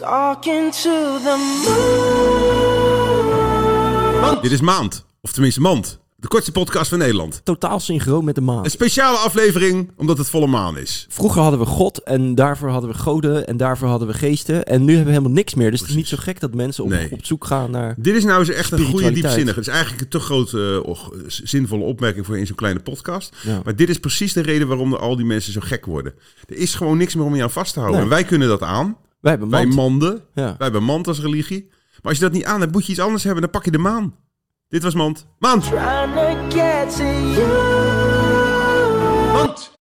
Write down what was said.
Talking to the moon. Dit is Maand, of tenminste Mand. De kortste podcast van Nederland. Totaal synchroon met de maan. Een speciale aflevering, omdat het volle maan is. Vroeger hadden we God en daarvoor hadden we goden en daarvoor hadden we geesten. En nu hebben we helemaal niks meer. Dus het is niet zo gek dat mensen op, Nee. op zoek gaan naar... Dit is nou eens echt een goede diepzinnige. Het is eigenlijk een te grote, eh, och, zinvolle opmerking voor in zo'n kleine podcast. Ja. Maar dit is precies de reden waarom er al die mensen zo gek worden. Er is gewoon niks meer om je aan vast te houden. Nee. En wij kunnen dat aan. Wij hebben Wij mand. manden. Ja. Wij hebben mand als religie. Maar als je dat niet aan hebt, moet je iets anders hebben. Dan pak je de maan. Dit was mand. Mand!